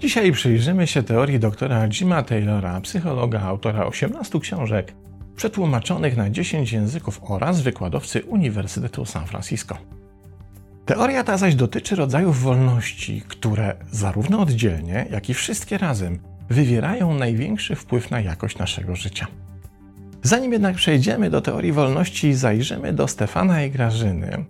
Dzisiaj przyjrzymy się teorii doktora Jima Taylora, psychologa, autora 18 książek, przetłumaczonych na 10 języków oraz wykładowcy Uniwersytetu San Francisco. Teoria ta zaś dotyczy rodzajów wolności, które zarówno oddzielnie, jak i wszystkie razem wywierają największy wpływ na jakość naszego życia. Zanim jednak przejdziemy do teorii wolności, zajrzymy do Stefana i Grażyny,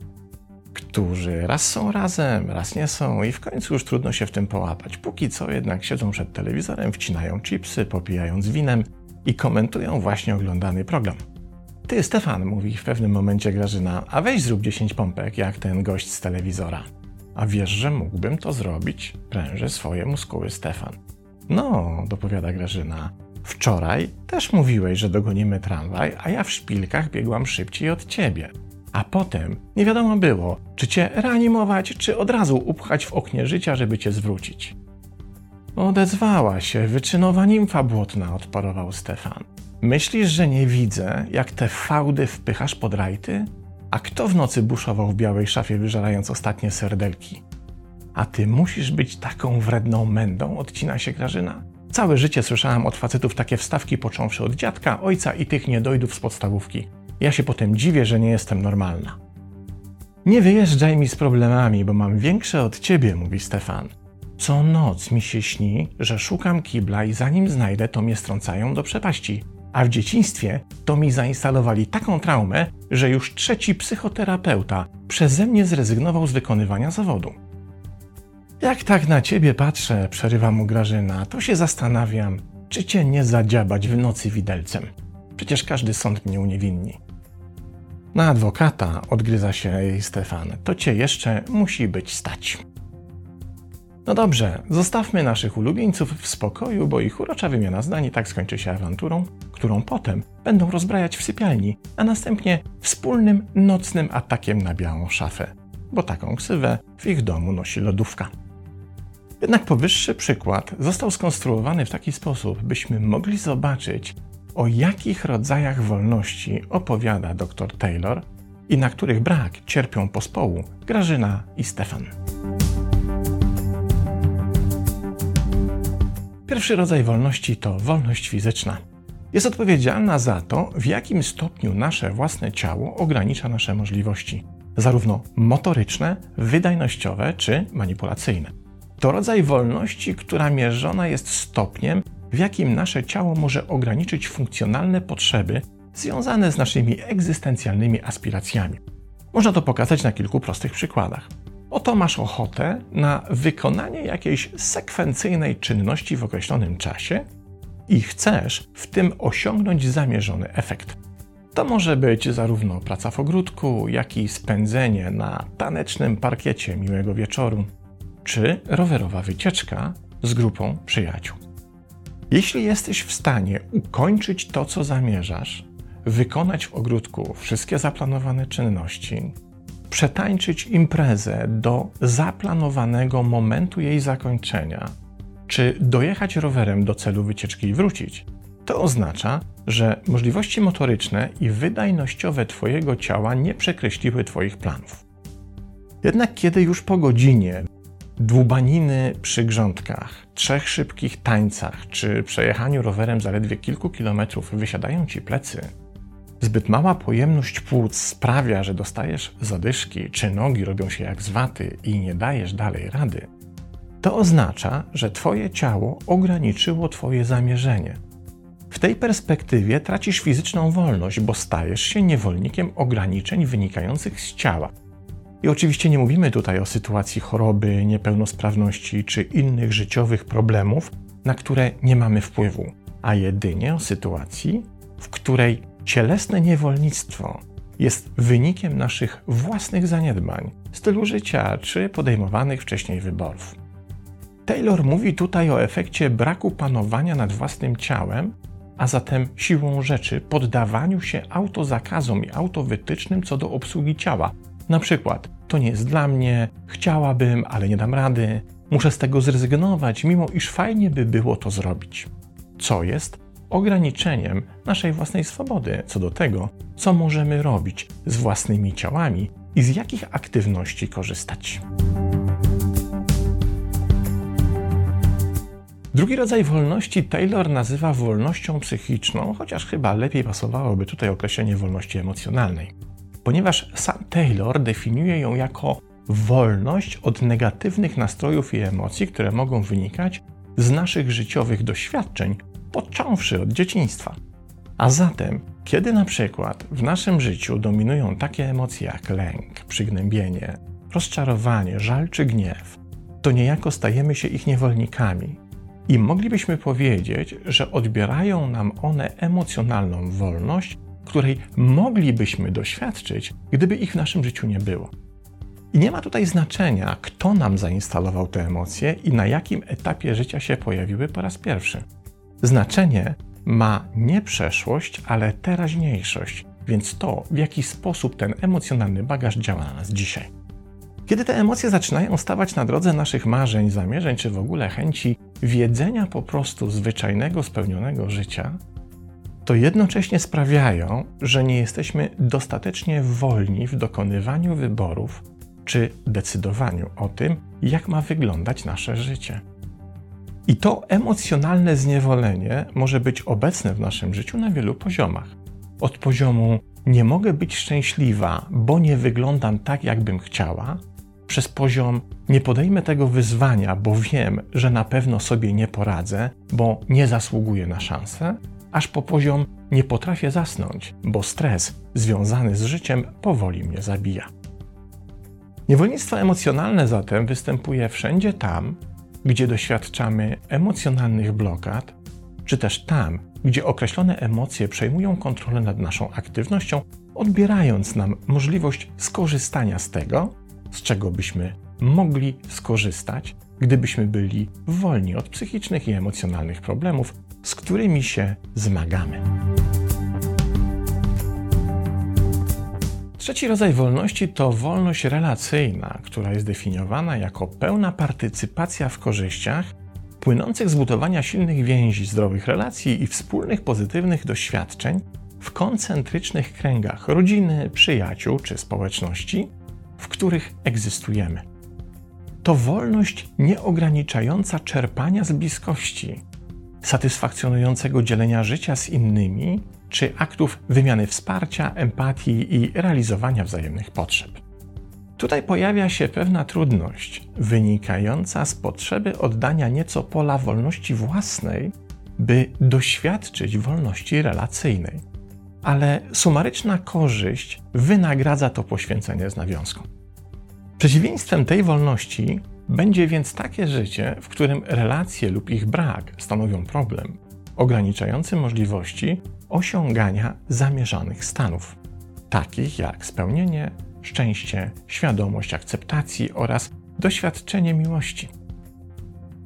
którzy raz są razem, raz nie są i w końcu już trudno się w tym połapać. Póki co jednak siedzą przed telewizorem, wcinają chipsy, popijając winem i komentują właśnie oglądany program. Ty, Stefan, mówi w pewnym momencie Grażyna, a weź zrób 10 pompek, jak ten gość z telewizora. A wiesz, że mógłbym to zrobić? Pręży swoje muskuły Stefan. No, dopowiada Grażyna. Wczoraj też mówiłeś, że dogonimy tramwaj, a ja w szpilkach biegłam szybciej od ciebie. A potem nie wiadomo było, czy cię reanimować, czy od razu upchać w oknie życia, żeby cię zwrócić. Odezwała się wyczynowa nimfa błotna, odparował Stefan. Myślisz, że nie widzę, jak te fałdy wpychasz pod rajty? A kto w nocy buszował w białej szafie, wyżerając ostatnie serdelki? A ty musisz być taką wredną mędą, odcina się Grażyna. Całe życie słyszałam od facetów takie wstawki, począwszy od dziadka, ojca i tych niedojdów z podstawówki. Ja się potem dziwię, że nie jestem normalna. Nie wyjeżdżaj mi z problemami, bo mam większe od ciebie, mówi Stefan. Co noc mi się śni, że szukam kibla i zanim znajdę, to mnie strącają do przepaści. A w dzieciństwie to mi zainstalowali taką traumę, że już trzeci psychoterapeuta przeze mnie zrezygnował z wykonywania zawodu. Jak tak na ciebie patrzę, przerywa mu Grażyna, to się zastanawiam, czy cię nie zadziabać w nocy widelcem. Przecież każdy sąd mnie uniewinni. Na adwokata odgryza się jej Stefan. To cię jeszcze musi być stać. No dobrze, zostawmy naszych ulubieńców w spokoju, bo ich urocza wymiana zdań tak skończy się awanturą, którą potem będą rozbrajać w sypialni, a następnie wspólnym nocnym atakiem na białą szafę, bo taką ksywę w ich domu nosi lodówka. Jednak powyższy przykład został skonstruowany w taki sposób, byśmy mogli zobaczyć, o jakich rodzajach wolności opowiada dr Taylor i na których brak cierpią pospołu Grażyna i Stefan. Pierwszy rodzaj wolności to wolność fizyczna. Jest odpowiedzialna za to, w jakim stopniu nasze własne ciało ogranicza nasze możliwości, zarówno motoryczne, wydajnościowe czy manipulacyjne. To rodzaj wolności, która mierzona jest stopniem, w jakim nasze ciało może ograniczyć funkcjonalne potrzeby związane z naszymi egzystencjalnymi aspiracjami. Można to pokazać na kilku prostych przykładach. Oto masz ochotę na wykonanie jakiejś sekwencyjnej czynności w określonym czasie i chcesz w tym osiągnąć zamierzony efekt. To może być zarówno praca w ogródku, jak i spędzenie na tanecznym parkiecie miłego wieczoru, czy rowerowa wycieczka z grupą przyjaciół. Jeśli jesteś w stanie ukończyć to, co zamierzasz, wykonać w ogródku wszystkie zaplanowane czynności, przetańczyć imprezę do zaplanowanego momentu jej zakończenia, czy dojechać rowerem do celu wycieczki i wrócić, to oznacza, że możliwości motoryczne i wydajnościowe Twojego ciała nie przekreśliły Twoich planów. Jednak kiedy już po godzinie dłubaniny przy grządkach, trzech szybkich tańcach czy przejechaniu rowerem zaledwie kilku kilometrów wysiadają Ci plecy, Zbyt mała pojemność płuc sprawia, że dostajesz zadyszki, czy nogi robią się jak z waty i nie dajesz dalej rady. To oznacza, że Twoje ciało ograniczyło Twoje zamierzenie. W tej perspektywie tracisz fizyczną wolność, bo stajesz się niewolnikiem ograniczeń wynikających z ciała. I oczywiście nie mówimy tutaj o sytuacji choroby, niepełnosprawności czy innych życiowych problemów, na które nie mamy wpływu, a jedynie o sytuacji, w której Cielesne niewolnictwo jest wynikiem naszych własnych zaniedbań, stylu życia czy podejmowanych wcześniej wyborów. Taylor mówi tutaj o efekcie braku panowania nad własnym ciałem, a zatem siłą rzeczy poddawaniu się autozakazom i autowytycznym co do obsługi ciała. Na przykład, to nie jest dla mnie, chciałabym, ale nie dam rady, muszę z tego zrezygnować, mimo iż fajnie by było to zrobić. Co jest ograniczeniem naszej własnej swobody co do tego, co możemy robić z własnymi ciałami i z jakich aktywności korzystać. Drugi rodzaj wolności Taylor nazywa wolnością psychiczną, chociaż chyba lepiej pasowałoby tutaj określenie wolności emocjonalnej, ponieważ sam Taylor definiuje ją jako wolność od negatywnych nastrojów i emocji, które mogą wynikać z naszych życiowych doświadczeń, począwszy od dzieciństwa. A zatem, kiedy na przykład w naszym życiu dominują takie emocje jak lęk, przygnębienie, rozczarowanie, żal czy gniew, to niejako stajemy się ich niewolnikami. I moglibyśmy powiedzieć, że odbierają nam one emocjonalną wolność, której moglibyśmy doświadczyć, gdyby ich w naszym życiu nie było. I nie ma tutaj znaczenia, kto nam zainstalował te emocje i na jakim etapie życia się pojawiły po raz pierwszy. Znaczenie ma nie przeszłość, ale teraźniejszość, więc to, w jaki sposób ten emocjonalny bagaż działa na nas dzisiaj. Kiedy te emocje zaczynają stawać na drodze naszych marzeń, zamierzeń czy w ogóle chęci wiedzenia po prostu zwyczajnego, spełnionego życia, to jednocześnie sprawiają, że nie jesteśmy dostatecznie wolni w dokonywaniu wyborów czy decydowaniu o tym, jak ma wyglądać nasze życie. I to emocjonalne zniewolenie może być obecne w naszym życiu na wielu poziomach. Od poziomu nie mogę być szczęśliwa, bo nie wyglądam tak, jakbym chciała, przez poziom nie podejmę tego wyzwania, bo wiem, że na pewno sobie nie poradzę, bo nie zasługuję na szansę, aż po poziom nie potrafię zasnąć, bo stres związany z życiem powoli mnie zabija. Niewolnictwo emocjonalne zatem występuje wszędzie tam, gdzie doświadczamy emocjonalnych blokad, czy też tam, gdzie określone emocje przejmują kontrolę nad naszą aktywnością, odbierając nam możliwość skorzystania z tego, z czego byśmy mogli skorzystać, gdybyśmy byli wolni od psychicznych i emocjonalnych problemów, z którymi się zmagamy. Trzeci rodzaj wolności to wolność relacyjna, która jest definiowana jako pełna partycypacja w korzyściach płynących z budowania silnych więzi, zdrowych relacji i wspólnych pozytywnych doświadczeń w koncentrycznych kręgach rodziny, przyjaciół czy społeczności, w których egzystujemy. To wolność nieograniczająca czerpania z bliskości, satysfakcjonującego dzielenia życia z innymi czy aktów wymiany wsparcia, empatii i realizowania wzajemnych potrzeb. Tutaj pojawia się pewna trudność wynikająca z potrzeby oddania nieco pola wolności własnej, by doświadczyć wolności relacyjnej. Ale sumaryczna korzyść wynagradza to poświęcenie z nawiązką. Przeciwieństwem tej wolności będzie więc takie życie, w którym relacje lub ich brak stanowią problem, ograniczający możliwości osiągania zamierzonych stanów, takich jak spełnienie, szczęście, świadomość akceptacji oraz doświadczenie miłości.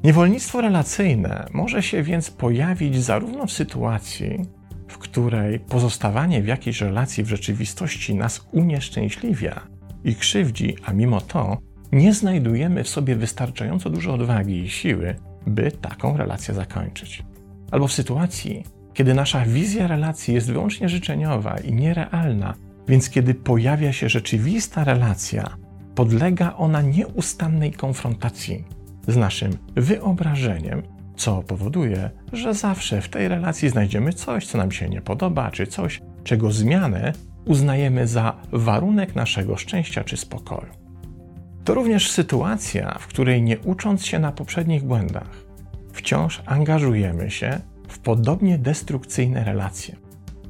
Niewolnictwo relacyjne może się więc pojawić zarówno w sytuacji, w której pozostawanie w jakiejś relacji w rzeczywistości nas unieszczęśliwia i krzywdzi, a mimo to nie znajdujemy w sobie wystarczająco dużo odwagi i siły, by taką relację zakończyć. Albo w sytuacji, kiedy nasza wizja relacji jest wyłącznie życzeniowa i nierealna, więc kiedy pojawia się rzeczywista relacja, podlega ona nieustannej konfrontacji z naszym wyobrażeniem, co powoduje, że zawsze w tej relacji znajdziemy coś, co nam się nie podoba, czy coś, czego zmianę uznajemy za warunek naszego szczęścia czy spokoju. To również sytuacja, w której nie ucząc się na poprzednich błędach, wciąż angażujemy się w podobnie destrukcyjne relacje,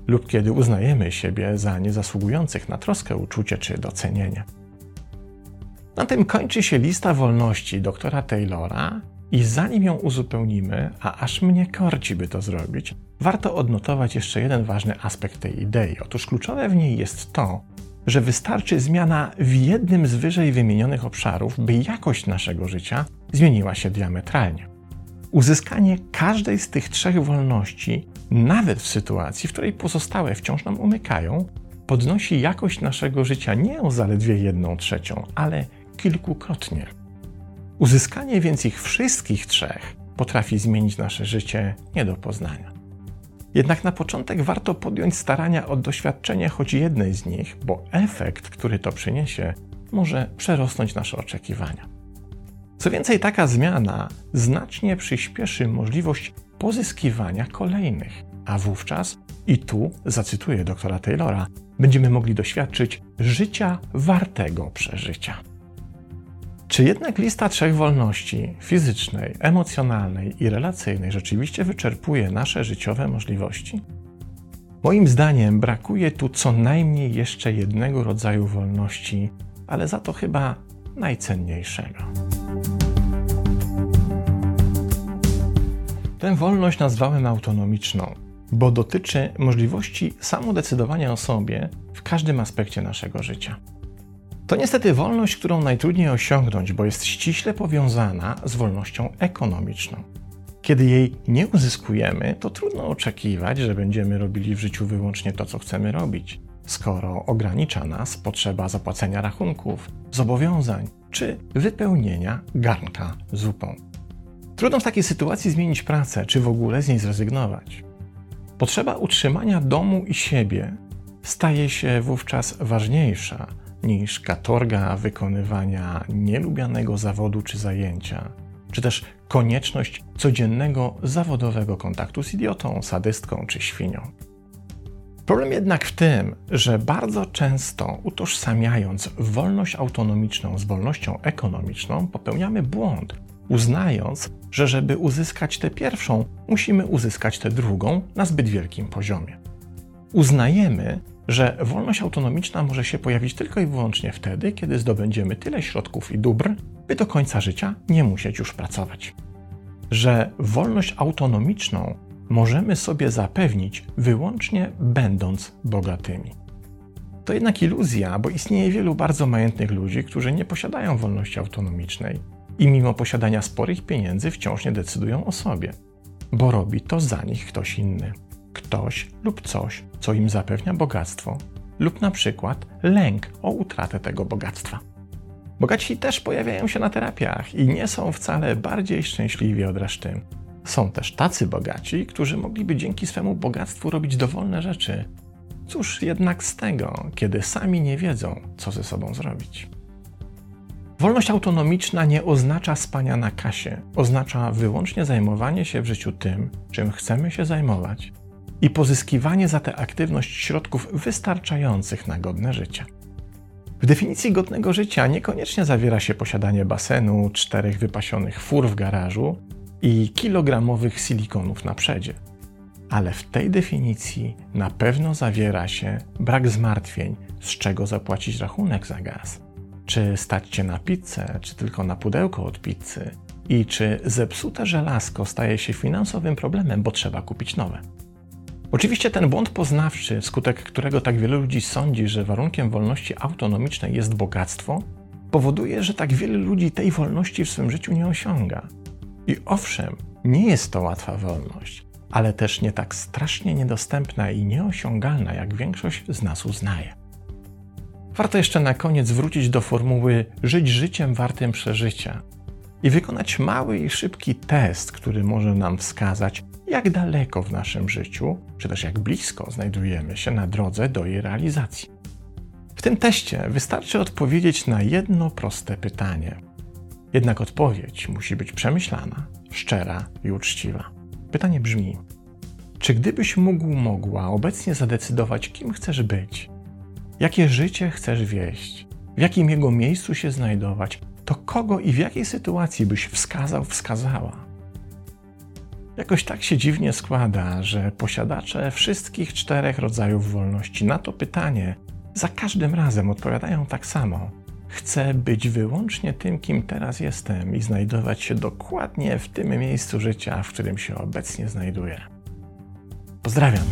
lub kiedy uznajemy siebie za niezasługujących na troskę, uczucie czy docenienie. Na tym kończy się lista wolności doktora Taylora, i zanim ją uzupełnimy, a aż mnie korci, by to zrobić, warto odnotować jeszcze jeden ważny aspekt tej idei. Otóż kluczowe w niej jest to, że wystarczy zmiana w jednym z wyżej wymienionych obszarów, by jakość naszego życia zmieniła się diametralnie. Uzyskanie każdej z tych trzech wolności, nawet w sytuacji, w której pozostałe wciąż nam umykają, podnosi jakość naszego życia nie o zaledwie jedną trzecią, ale kilkukrotnie. Uzyskanie więc ich wszystkich trzech potrafi zmienić nasze życie nie do poznania. Jednak na początek warto podjąć starania o doświadczenie choć jednej z nich, bo efekt, który to przyniesie, może przerosnąć nasze oczekiwania. Co więcej, taka zmiana znacznie przyspieszy możliwość pozyskiwania kolejnych, a wówczas, i tu zacytuję doktora Taylora, będziemy mogli doświadczyć życia wartego przeżycia. Czy jednak lista trzech wolności fizycznej, emocjonalnej i relacyjnej rzeczywiście wyczerpuje nasze życiowe możliwości? Moim zdaniem brakuje tu co najmniej jeszcze jednego rodzaju wolności, ale za to chyba najcenniejszego. Tę wolność nazwałem autonomiczną, bo dotyczy możliwości samodecydowania o sobie w każdym aspekcie naszego życia. To niestety wolność, którą najtrudniej osiągnąć, bo jest ściśle powiązana z wolnością ekonomiczną. Kiedy jej nie uzyskujemy, to trudno oczekiwać, że będziemy robili w życiu wyłącznie to, co chcemy robić, skoro ogranicza nas potrzeba zapłacenia rachunków, zobowiązań czy wypełnienia garnka zupą. Trudno w takiej sytuacji zmienić pracę, czy w ogóle z niej zrezygnować. Potrzeba utrzymania domu i siebie staje się wówczas ważniejsza niż katorga wykonywania nielubianego zawodu czy zajęcia, czy też konieczność codziennego zawodowego kontaktu z idiotą, sadystką czy świnią. Problem jednak w tym, że bardzo często utożsamiając wolność autonomiczną z wolnością ekonomiczną, popełniamy błąd, uznając, że żeby uzyskać tę pierwszą, musimy uzyskać tę drugą na zbyt wielkim poziomie. Uznajemy, że wolność autonomiczna może się pojawić tylko i wyłącznie wtedy, kiedy zdobędziemy tyle środków i dóbr, by do końca życia nie musieć już pracować. Że wolność autonomiczną możemy sobie zapewnić wyłącznie będąc bogatymi. To jednak iluzja, bo istnieje wielu bardzo majętnych ludzi, którzy nie posiadają wolności autonomicznej i mimo posiadania sporych pieniędzy wciąż nie decydują o sobie, bo robi to za nich ktoś inny ktoś lub coś, co im zapewnia bogactwo, lub na przykład lęk o utratę tego bogactwa. Bogaci też pojawiają się na terapiach i nie są wcale bardziej szczęśliwi od reszty. Są też tacy bogaci, którzy mogliby dzięki swemu bogactwu robić dowolne rzeczy. Cóż jednak z tego, kiedy sami nie wiedzą, co ze sobą zrobić? Wolność autonomiczna nie oznacza spania na kasie, oznacza wyłącznie zajmowanie się w życiu tym, czym chcemy się zajmować i pozyskiwanie za tę aktywność środków wystarczających na godne życie. W definicji godnego życia niekoniecznie zawiera się posiadanie basenu, czterech wypasionych fur w garażu i kilogramowych silikonów na przedzie. Ale w tej definicji na pewno zawiera się brak zmartwień, z czego zapłacić rachunek za gaz. Czy stać się na pizzę, czy tylko na pudełko od pizzy? I czy zepsute żelazko staje się finansowym problemem, bo trzeba kupić nowe? Oczywiście ten błąd poznawczy, wskutek którego tak wielu ludzi sądzi, że warunkiem wolności autonomicznej jest bogactwo, powoduje, że tak wielu ludzi tej wolności w swym życiu nie osiąga. I owszem, nie jest to łatwa wolność, ale też nie tak strasznie niedostępna i nieosiągalna, jak większość z nas uznaje. Warto jeszcze na koniec wrócić do formuły żyć życiem wartym przeżycia i wykonać mały i szybki test, który może nam wskazać, jak daleko w naszym życiu, czy też jak blisko znajdujemy się na drodze do jej realizacji. W tym teście wystarczy odpowiedzieć na jedno proste pytanie. Jednak odpowiedź musi być przemyślana, szczera i uczciwa. Pytanie brzmi: czy gdybyś mógł, mogła obecnie zadecydować, kim chcesz być, jakie życie chcesz wieść, w jakim jego miejscu się znajdować, to kogo i w jakiej sytuacji byś wskazał, wskazała? Jakoś tak się dziwnie składa, że posiadacze wszystkich czterech rodzajów wolności na to pytanie za każdym razem odpowiadają tak samo. Chcę być wyłącznie tym, kim teraz jestem i znajdować się dokładnie w tym miejscu życia, w którym się obecnie znajduję. Pozdrawiam.